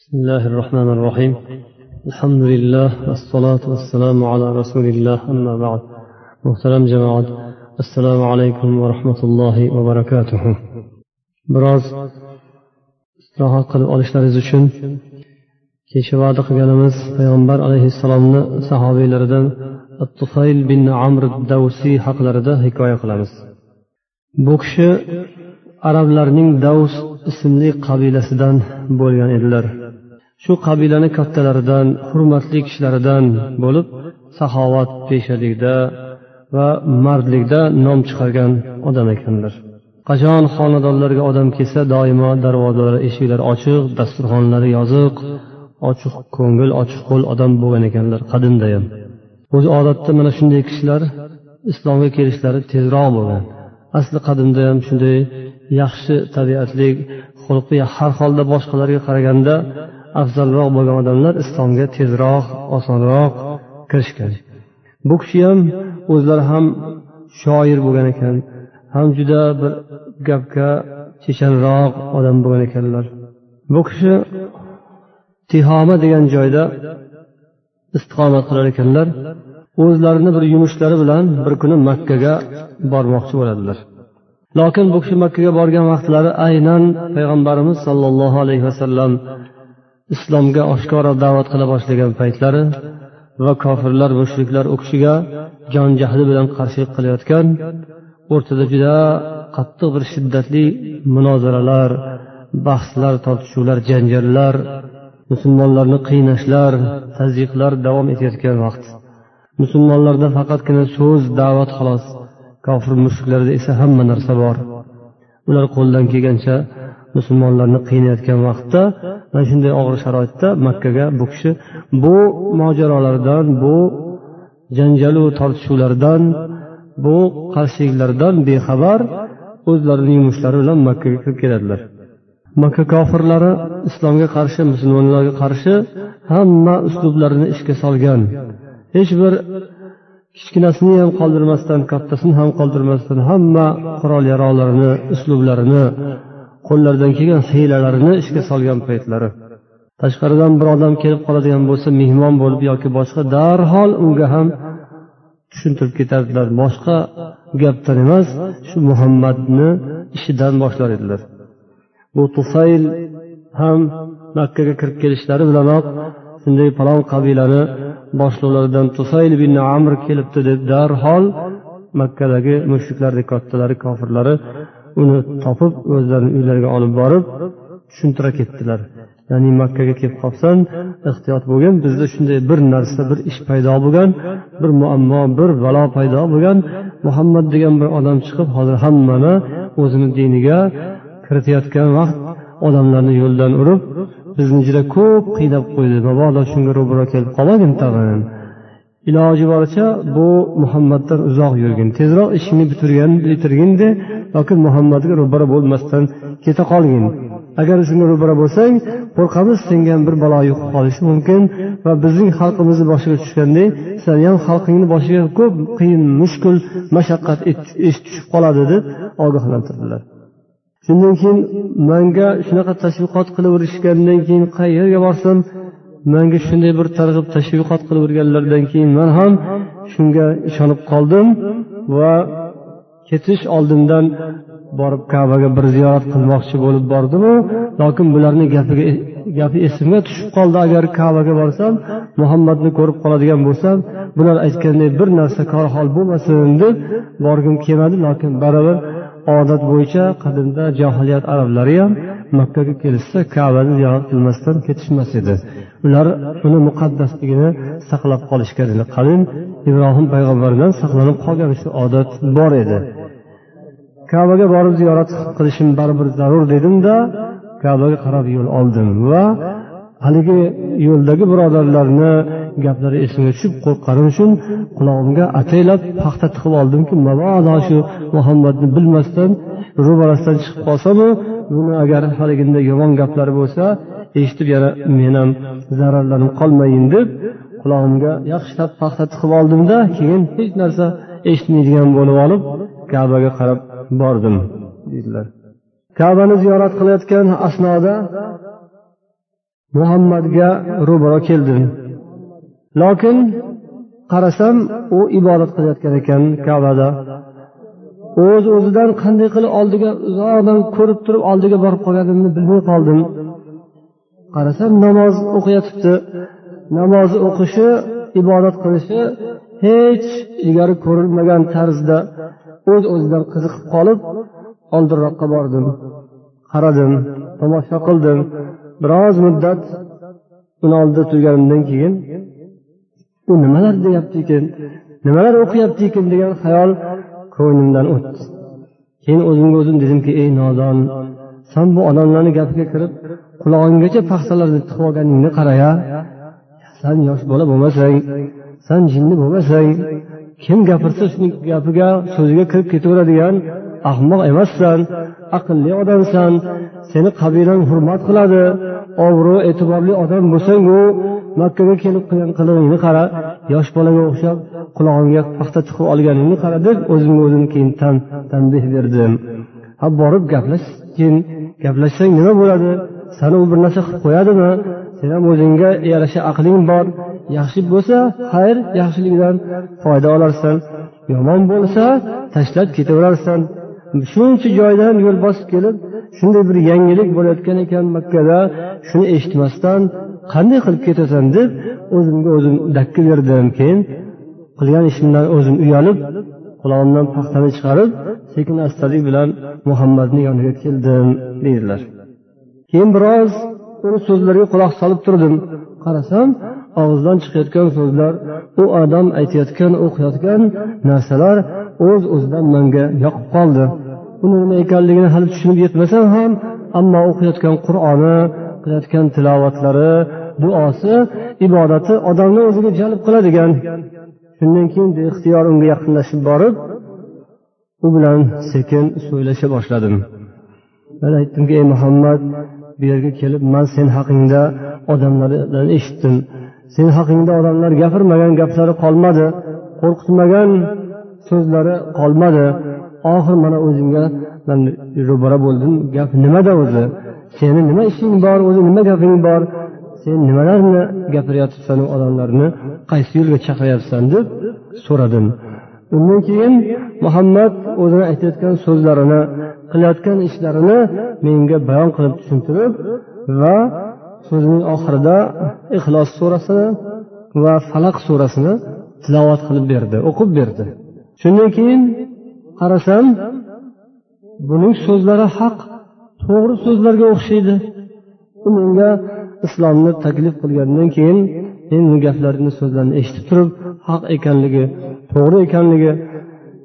بسم الله الرحمن الرحيم الحمد لله والصلاة والسلام على رسول الله أما بعد محترم جماعة السلام عليكم ورحمة الله وبركاته biroz istirohat qilib olishlaringiz uchun kecha va'da qilganimiz payg'ambar alayhissalomni sahobiylaridan tufayl bin amr davsiy haqlarida hikoya qilamiz bu kishi arablarning davs ismli qabilasidan bo'lgan edilar Shu qabilani kattalaridan hurmatli kishilaridan bo'lib saxovat peshalikda va mardlikda nom chiqargan odam ekanlar. Qachon xonadonlarga odam kelsa doimo darvozalar eshiklar ochiq dasturxonlari yoziq ochiq ko'ngil ochiq qo'l odam bo'lgan ekanlar qadimda ham o'zi odatda mana shunday kishilar islomga kelishlari tezroq bo'lgan. Asli qadimda ham shunday yaxshi tabiatli xulqi har holda boshqalarga qaraganda afzalroq bo'lgan odamlar islomga tezroq osonroq kirishgan. Bu kishi ham o'zlari ham shoir bo'lgan ekan ham juda bir gapga chechanroq odam bo'lgan ekanlar. Bu kishi tihoma degan joyda istiqomat qilar ekanlar. O'zlarini bir yumushlari bilan bir kuni makkaga bormoqchi bo'ladilar. Lokin bu kishi makkaga borgan vaqtlari aynan payg'ambarimiz sollallohu alayhi vasallam islomga oshkora da'vat qila boshlagan paytlari va kofirlar mushriklar u kishiga jon jahli bilan qarshilik qilayotgan o'rtada juda qattiq bir shiddatli munozaralar bahslar tortishuvlar janjallar musulmonlarni qiynashlar tazyiqlar davom etayotgan vaqt. Musulmonlarda faqatgina so'z da'vat xolos kofir mushuklarda esa hamma narsa bor. Ular qo'ldan kelgancha musulmonlarni qiynayotgan vaqtda mana shunday og'ir sharoitda makkaga bu kishi bu mojarolardan bu janjalu tortishuvlardan bu qarshiliklardan bexabar o'zlarining yumushlari bilan makkaga kirib keladilar. Makka kofirlari islomga qarshi musulmonlarga qarshi hamma uslublarini ishga solgan. Hech bir kichkinasini ham qoldirmasdan kattasini ham qoldirmasdan hamma qurol yarog'larini uslublarini qo'llaridan kelgan hiylalarini ishga solgan paytlari. Tashqaridan bir odam kelib qoladigan bo'lsa mehmon bo'lib yoki boshqa darhol unga ham tushuntirib ketardilar. Boshqa gapdan emas shu muhammadni ishidan boshlar edilar. Bu tufayl ham makkaga kirib kelishlari bilanoq shunday falon qabilani boshliqlaridan tufayl ibn amr kelibdi deb darhol makkadagi mushriklarni kattalari kofirlari uni topib o'zlarini uylariga olib borib tushuntira ketdilar. Ya'ni makkaga kelib qolsan ehtiyot bo'lgin bizda shunday bir narsa bir ish paydo bo'lgan bir muammo bir balo paydo bo'lgan muhammad degan bir odam chiqib hozir hammani o'zini diniga kiritayotgan vaqt odamlarni yo'ldan urib bizni juda ko'p qiynab qo'ydi. Mabodo shunga ro'baro kelib qolmagin tag'in. Iloji boricha bu muhammaddan uzoq yurgin. Tezroq ishingni bitirgan bitirginde yoki muhammadga ro'bara bo'lmasdan keta qolgin. Agar shunga ro'bara bo'lsang qo'rqamiz senga bir balo yuqib qolishi mumkin va bizning xalqimizni boshiga tushganday sani ham xalqingni boshiga ko'p qiyin mushkul mashaqqat ish tushib qoladi deb ogohlantirdilar. Shundan keyin manga shunaqa tashviqot qilaverishgandan keyin qayerga borsam manga shunday bir targ'ib tashviqot qilaverganlaridan keyin man ham shunga ishonib qoldim va ketish oldindan borib kabaga bir ziyorat qilmoqchi bo'lib bordimu lokin bularni gapiga e, gapi esimga tushib qoldi. Agar kabaga borsam muhammadni ko'rib qoladigan bo'lsam bular aytganday bir narsa korhol bo'lmasin deb borgim kelmadi lokin baribir odat bo'yicha qadimda johiliyat arablari ham makkaga kelishsa kabani ziyorat qilmasdan ketishmas edi. Ular uni muqaddasligini saqlab qolishgan edi. Qadim ibrohim payg'ambardan saqlanib qolgan shu odat bor edi. Kabaga borib ziyorat qilishim baribir zarur dedimda kabaga qarab yo'l oldim va haligi yo'ldagi birodarlarni gaplari esimga tushib qo'rqqanim uchun qulog'imga ataylab paxta tiqib oldimki mabodo shu muhammadni bilmasdan ro'barasidan chiqib qolsamu buni agar haliginda yomon gaplari bo'lsa eshitib yana men ham zararlanib qolmayin deb qulog'imga yaxshilab paxta tiqib oldimda keyin hech narsa eshitmaydigan bo'lib olib kabaga qarab bordim deydilar. Kabani ziyorat qilayotgan asnoda muhammadga ro'baro keldim lokin qarasam u ibodat qilayotgan ekan kabada. O'z o'zidan qanday qilib oldiga uzoqdan ko'rib turib oldiga borib qolganimni bilmay qoldim. Qarasam namoz o'qiyotibdi. Namoz o'qishi ibodat qilishi hech ilgari ko'rilmagan tarzda o'z o'zidan qiziqib qolib oldinroqqa bordim. Qaradim tomosha qildim. Biroz muddat uni oldida turganimdan keyin u nimalar deyapti ekan? Nimalar o'qiyapti ekan? degan xayol ko'nglimdan o'tdi. Keyin o'zimga o'zim dedimki ey nodon san bu odamlarni gapiga kirib qulog'inggacha paxsalarni tiqib olganingni qara ya. San yosh bola bo'lmasang san jinni bo'lmasang kim gapirsa shuni gapiga so'ziga kirib ketaveradigan ahmoq emassan aqlli odamsan seni qabilang hurmat qiladi obro' e'tiborli odam bo'lsangu u makkaga kelib qilgan qilig'ingni qara yosh bolaga o'xshab qulog'imga paxta tiqib olganingni qara deb o'zimga o'zim keyin tanbeh berdim ha borib gaplashgin gaplashsang nima bo'ladi? Sani u bir narsa qilib qo'yadimi? Sen ham o'zingga yarasha aqling bor. Yaxshi bo'lsa xayr yaxshilikdan foyda olarsan. Yomon bo'lsa tashlab ketaverarsan. Shuncha joydan yo'l bosib kelib shunday bir yangilik bo'layotgan ekan makkada shuni eshitmasdan qanday qilib ketasan deb o'zimga o'zim dakki berdim. Keyin qilgan ishimdan o'zim uyalib qulog'imdan paxtani chiqarib sekin astalik bilan muhammadni yoniga keldim deydilar. Keyin biroz uni so'zlariga quloq solib turdim. Qarasam og'zidan chiqayotgan so'zlar u odam aytayotgan o'qiyotgan narsalar o'z o'zidan menga yoqib qoldi. Uni nima ekanligini hali tushunib yetmasam ham ammo o'qiyotgan qur'oni qilayotgan tilovatlari duosi ibodati odamni o'ziga jalb qiladigan. Shundan keyin beixtiyor unga yaqinlashib borib u bilan sekin so'ylasha boshladim. Man aytdimki ey muhammad bu yerga kelib man sen haqingda odamlardan eshitdim. Sen haqingda odamlar gapirmagan gaplari qolmadi. Qo'rqitmagan so'zlari qolmadi. Oxiri mana o'zimga man ro'bara bo'ldim. Gap nimada o'zi? Seni nima ishing bor? O'zi nima gaping bor? Sen nimalarni gapiryapsan odamlarni? Qaysi yo'lga chaqiryapsan deb so'radim. Undan keyin muhammad o'zini aytayotgan so'zlarini qilayotgan ishlarini menga bayon qilib tushuntirib va so'zining oxirida ixlos surasini va falaq surasini tilovat qilib berdi o'qib berdi. Shundan keyin qarasam buning so'zlari haq to'g'ri so'zlarga o'xshaydi. U menga islomni taklif qilgandan keyin men bu gaplarni so'zlarini eshitib turib haq ekanligi to'g'ri ekanligi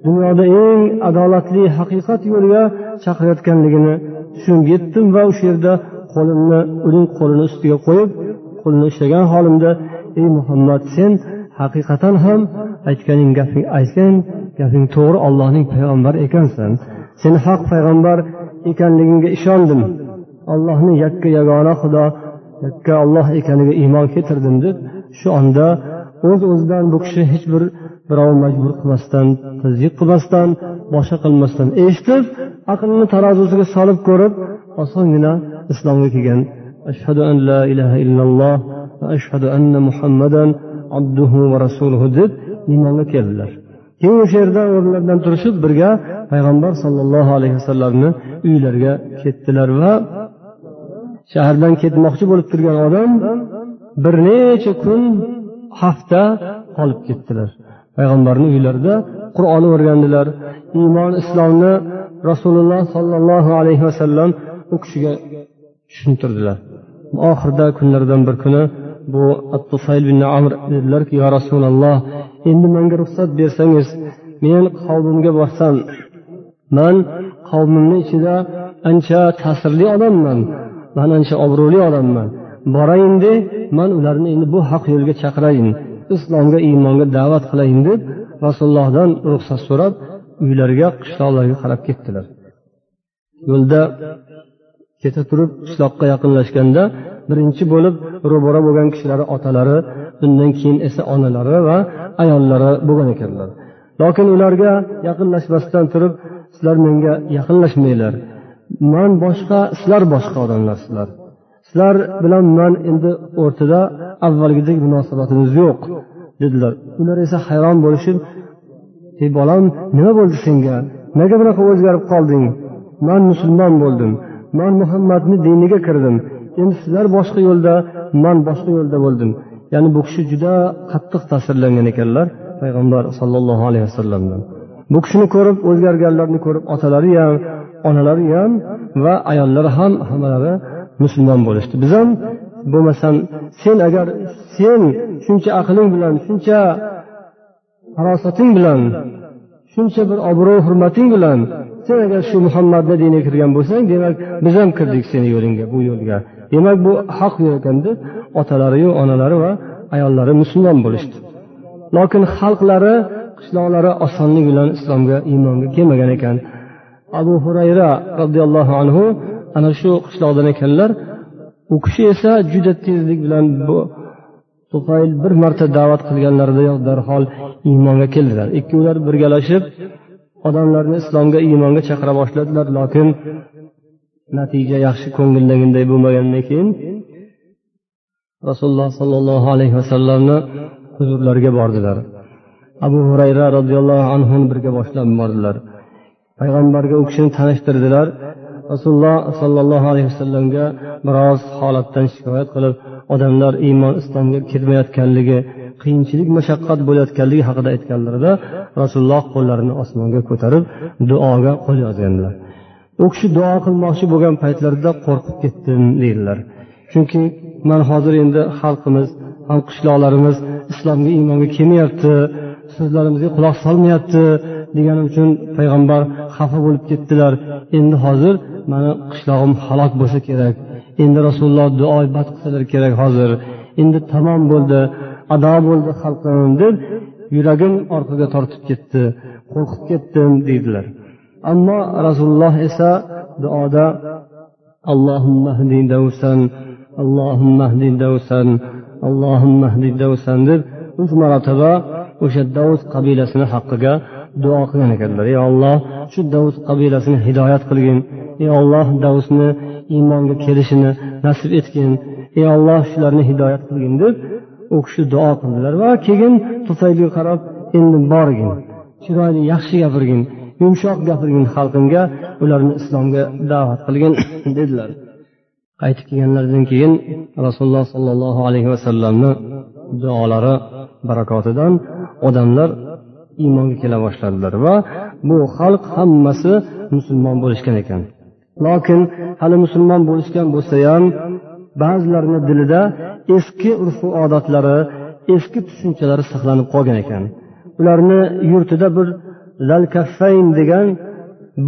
dunyoda eng adolatli haqiqat yo'liga chaqirayotganligini tushunib yetdim va o'sha yerda qo'limni uning qo'lini ustiga qo'yib qo'lini ushlagan holimda ey muhammad sen haqiqatan ham aytganing gaping aytgan gaping to'g'ri ollohning payg'ambari ekansan. Sen haq payg'ambar ekanligingga ishondim. Allohni yakka yagona xudo yakka olloh ekaniga iymon keltirdim deb shu onda o'z o'zidan bu kishi hech bir birov majbur qilmasdan tazyiq qilmasdan boshqa qilmasdan eshitib aqlini tarozusiga solib ko'rib osongina islomga kelgan. Ashhadu an la ilaha illalloh va ashhadu anna muhammadan abduhu va rasuluhu deb iymonga keldilar. Keyin o'sha yerda o'rnlaridan turishib birga payg'ambar sollallohu alayhi vasallamni uylariga ketdilar va shahardan ketmoqchi bo'lib turgan odam bir necha kun hafta qolib ketdilar. Payg'ambarni uylarida qur'on o'rgandilar. Iymon islomni rasululloh sollallohu alayhi vasallam u kishiga tushuntirdilar. Oxirida kunlardan bir kuni bu attufayl bin amr dedilarki yo rasululloh endi menga ruxsat bersangiz men qavmimga borsam man qavmimni ichida ancha ta'sirli odamman man ancha obro'li odamman. Borayinde man ularni endi bu haq yo'lga chaqirayin islomga iymonga da'vat qilayin deb rasulullohdan ruxsat so'rab uylariga qishloqlarga qarab ketdilar. Yo'lda keta turib qishloqqa yaqinlashganda birinchi bo'lib ro'bara bo'lgan kishilar otalari undan keyin esa onalari va ayollari bo'lgan ekanlar. Lokin ularga yaqinlashmasdan turib sizlar menga yaqinlashmanglar. Man boshqa sizlar boshqa odamlarsizlar. Sizlar bilan man endi o'rtada avvalgidek munosabatimiz yo'q dedilar. Ular esa hayron bo'lishib ey bolam nima bo'ldi senga? Nega bunaqa o'zgarib qolding? Man musulmon bo'ldim. Man muhammadni diniga kirdim. Endi sizlar boshqa yo'lda man boshqa yo'lda bo'ldim. Ya'ni bu kishi juda qattiq ta'sirlangan ekanlar payg'ambar sollallohu alayhi vasallamdan. Bu kishini ko'rib o'zgarganlarni ko'rib otalari ham onalari ham va ayollari ham hammalari musulmon bo'lishdi. Biz ham bo'lmasam sen agar sen shuncha aqling bilan shuncha farosating bilan shuncha bir obro' hurmating bilan sen agar shu muhammadni diniga kirgan bo'lsang demak biz ham kirdik seni yo'lingga bu yo'lga. Demak bu haq yo'l ekan otalariyu onalari va ayollari musulmon bo'lishdi. Lokin xalqlari qishloqlari osonlik bilan islomga iymonga kelmagan ekan. Abu hurayra roziyallohu anhu ana shu qishloqdan ekanlar. U kishi esa juda tezlik bilan bu tufayl bir marta da'vat qilganlaridayoq darhol iymonga keldilar. Ikkovlari birgalashib odamlarni islomga iymonga chaqira boshladilar lokin natija yaxshi ko'ngildagiday bo'lmagandan keyin rasululloh sollallohu alayhi vasallamni huzurlariga bordilar. Abu hurayra roziyallohu anhuni birga boshlab bordilar. Payg'ambarga u kishini tanishtirdilar. Rasululloh sollallohu alayhi vasallamga biroz holatdan shikoyat qilib odamlar iymon islomga kirmayotganligi qiyinchilik mashaqqat bo'layotganligi haqida aytganlarida rasululloh qo'llarini osmonga ko'tarib duoga qo'l yozganlar u kishi duo qilmoqchi bo'lgan paytlarida qo'rqib ketdim deydilar. Chunki man hozir endi xalqimiz ham qishloqlarimiz islomga iymonga kelmayapti so'zlarimizga quloq solmayapti deganim uchun payg'ambar xafa bo'lib ketdilar. Endi hozir mani qishlog'im halok bo'lsa kerak. Endi rasululloh duo qilsalar kerak hozir. Endi tamom bo'ldi ado bo'ldi xalqim deb yuragim orqaga tortib ketdi. Qo'rqib ketdim deydilar. Ammo rasululloh esa duoda allohimma davsan davsan davsan deb uch marotaba o'sha davud qabilasini haqqiga duo qilgan ekanlar. Ey olloh shu davud qabilasini hidoyat qilgin. Ey olloh davusni iymonga kelishini nasib etgin. Ey olloh shularni hidoyat qilgin deb u kishi duo qildilar. Va keyin tufaylga qarab endi borgin. Chiroyli yaxshi gapirgin yumshoq gapirgin xalqimga ularni islomga da'vat qilgin dedilar. Qaytib kelganlaridan keyin rasululloh sollallohu alayhi vasallamni duolari barakotidan odamlar iymonga kela boshladilar va bu xalq hammasi musulmon bo'lishgan ekan. Lokin hali musulmon bo'lishgan bo'lsa ham ba'zilarini dilida eski urf odatlari eski tushunchalari saqlanib qolgan ekan. Ularni yurtida bir lalkaffayn degan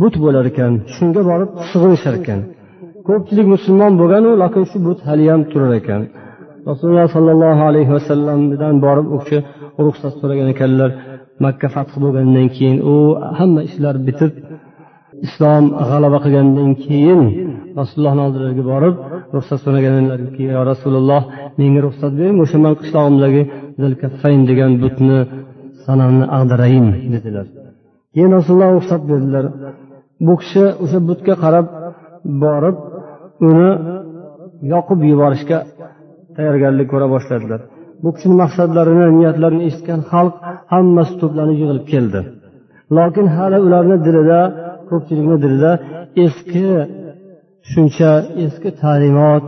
but bo'lar ekan shunga borib sig'inishar ekan. Ko'pchilik musulmon bo'lganu lokin shu but haliyam turar ekan. Rasululloh sollallohu alayhi vasallamdan borib u kishi ruxsat so'ragan ekanlar makka fath bo'lgandan keyin u hamma ishlar bitib islom g'alaba qilgandan keyin rasulullohni oldilariga borib ruxsat so'raganlarki yo rasululloh menga ruxsat bering o'sha man qishlog'imdagi zilkaffayn degan butni sanamni ag'darayin dedilar. Keyin rasululloh ruxsat berdilar. Bu kishi o'sha butga qarab borib uni yoqib yuborishga tayyorgarlik ko'ra boshladilar. Bu kishini maqsadlarini niyatlarini eshitgan xalq hammasi to'planib yig'ilib keldi. Lokin hali ularni dilida ko'pchilikni dilida eski tushuncha eski ta'limot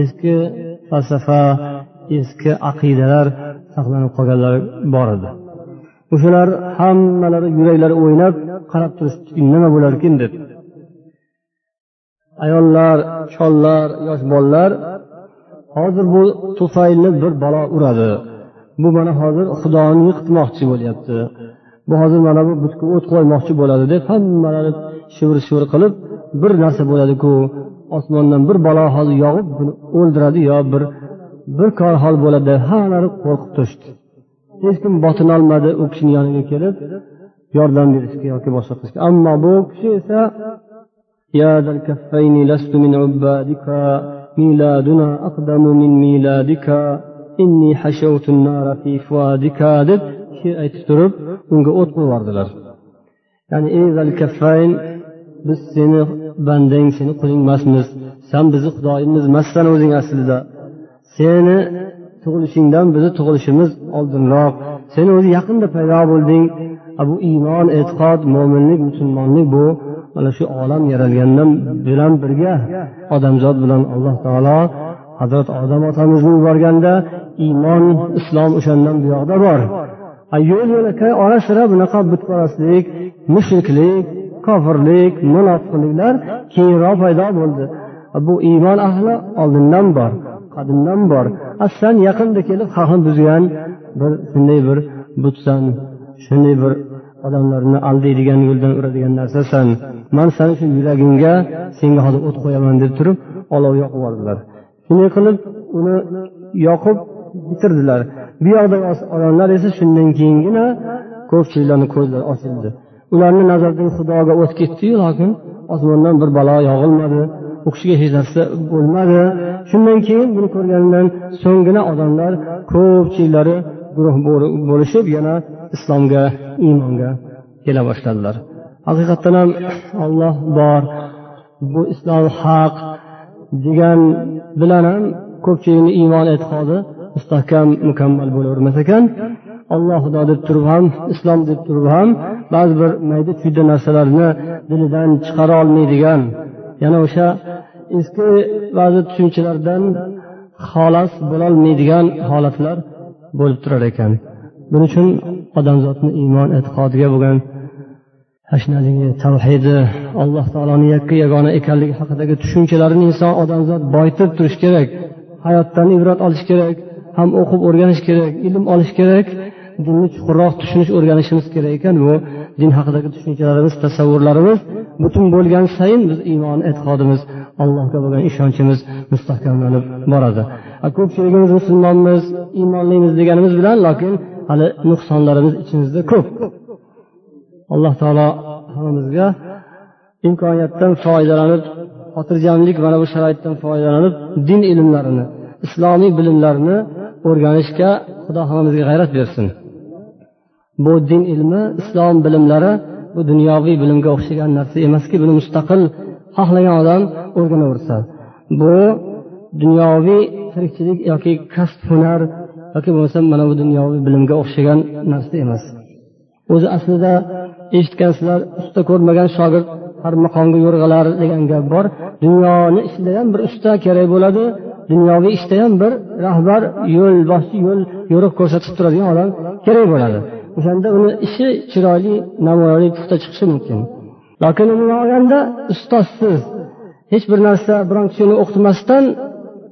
eski falsafa eski aqidalar saqlanib qolganlari bor edi. O'shalar hammalari yuraklari o'ynab qarab turishdi. Nima bo'larkin deb. Ayollar chollar yosh bolalar hozir bu tufaylni bir balo uradi. bu mana hozir xudoni yiqitmoqchi bo'lyapti bu hozir mana bu butga o't qo'ymoqchi bo'ladi deb hammalari shivir shivir qilib bir narsa bo'ladiku osmondan bir balo hozir yog'ib buni o'ldiradi yo bir bir kor hol bo'ladi hammalari qo'rqib turishdi hech kim botinolmadi u kishini yoniga kelib yordam berishga yoki boshqa qilishga ammo bu kishi esa يا ذا الكفين لست من عبادك ميلادنا أقدم من ميلادك inni nara fi fuadika deb aytib turib unga o't qo'yib yubordilar ya'ni biz seni bandang seni quling emasmiz san bizni xudoyimiz emassan o'zing aslida. Seni tug'ilishingdan bizni tug'ilishimiz oldinroq. Sen o'zi yaqinda paydo bo'lding. Bu iymon e'tiqod mo'minlik musulmonlik bu. Mana shu olam yaralgandan bilan birga odamzod bilan alloh taolo hazrat odam otamizni yuborganda iymon islom o'shandan buyoqda bor. Yo'l yo'lakay ora sira bunaqa butparastlik mushriklik kofirlik munofiqliklar keyinroq paydo bo'ldi. Bu iymon ahli oldindan bor qadimdan bor. San yaqinda kelib haqni buzgan bir shunday bir butsan shunday bir odamlarni aldaydigan yo'ldan uradigan narsasan. Man sani shu yuragingga senga hozir o't qo'yaman deb turib olov yoqib yubordilar shunday qilib uni yoqib bitirdilar. Bu yoqdagi odamlar esa shundan keyingina ko'pchiliklarni ko'zlari ochildi ularni nazaridan xudoga o't ketdiyu lokin osmondan bir balo yog'ilmadi. U kishiga hech narsa bo'lmadi. Shundan keyin buni ko'rgandan so'nggina odamlar ko'pchiliklari guruh bo'lishib yana islomga iymonga kela boshladilar. Haqiqatdan ham olloh bor. Bu islom haq. Degan bilan ham ko'pchilikni iymon e'tiqodi mustahkam mukammal bo'lavermas ekan. Alloh xudo deb turib ham islom deb turib ham ba'zi bir mayda chuyda narsalarni dilidan chiqara olmaydigan. Yana o'sha eski ba'zi tushunchalardan xolos bo'lolmaydigan holatlar bo'lib turar ekan. Buning uchun odamzodni iymon e'tiqodiga bo'lgan hashnaligi tavhidi alloh taoloni yakka yagona ekanligi haqidagi tushunchalarini inson odamzod boyitib turishi kerak hayotdan ibrat olish kerak ham o'qib o'rganish kerak ilm olish kerak dinni chuqurroq tushunish o'rganishimiz kerak ekan. Bu din haqidagi tushunchalarimiz tasavvurlarimiz butun bo'lgan sayin biz iymon e'tiqodimiz allohga bo'lgan ishonchimiz mustahkamlanib boradi. Ko'pchiligimiz musulmonmiz iymonlimiz deganimiz bilan lokin hali nuqsonlarimiz ichimizda ko'p. Alloh taolo hammamizga imkoniyatdan foydalanib xotirjamlik mana bu sharoitdan foydalanib din ilmlarini islomiy bilimlarni o'rganishga xudo hammamizga g'ayrat bersin. Bu din ilmi islom bilimlari bu dunyoviy bilimga o'xshagan narsa emaski buni mustaqil xohlagan odam o'rganaversa. Bu dunyoviy tirikchilik yoki kasb hunar yoki bo'lmasa mana bu dunyoviy bilimga o'xshagan narsa emas. O'zi aslida eshitgansizlar usta ko'rmagan shogird har maqomga yo'rg'alar degan gap bor. Dunyoni ishida ham bir usta kerak bo'ladi dunyoviy ishda ham bir rahbar yo'l boshchi yo'l yo'riq ko'rsatib turadigan odam kerak bo'ladi. O'shanda uni ishi chiroyli namunali puxta chiqishi mumkin. Lokin umuman olganda ustozsiz hech bir narsa biron kishini o'qitmasdan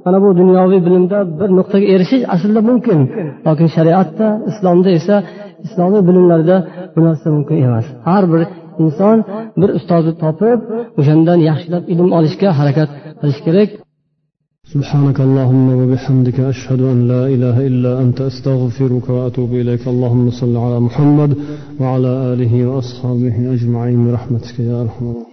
mana bu dunyoviy bilimda bir nuqtaga erishish aslida mumkin. Lokin shariatda islomda esa islomiy bilimlarda bu narsa mumkin emas har bir inson bir ustozni topib o'shandan yaxshilab ilm olishga harakat qilish kerak سبحانك اللهم وبحمدك أشهد أن لا إله إلا أنت أستغفرك وأتوب إليك اللهم صل على محمد وعلى آله وأصحابه أجمعين برحمتك يا أرحم الراحمين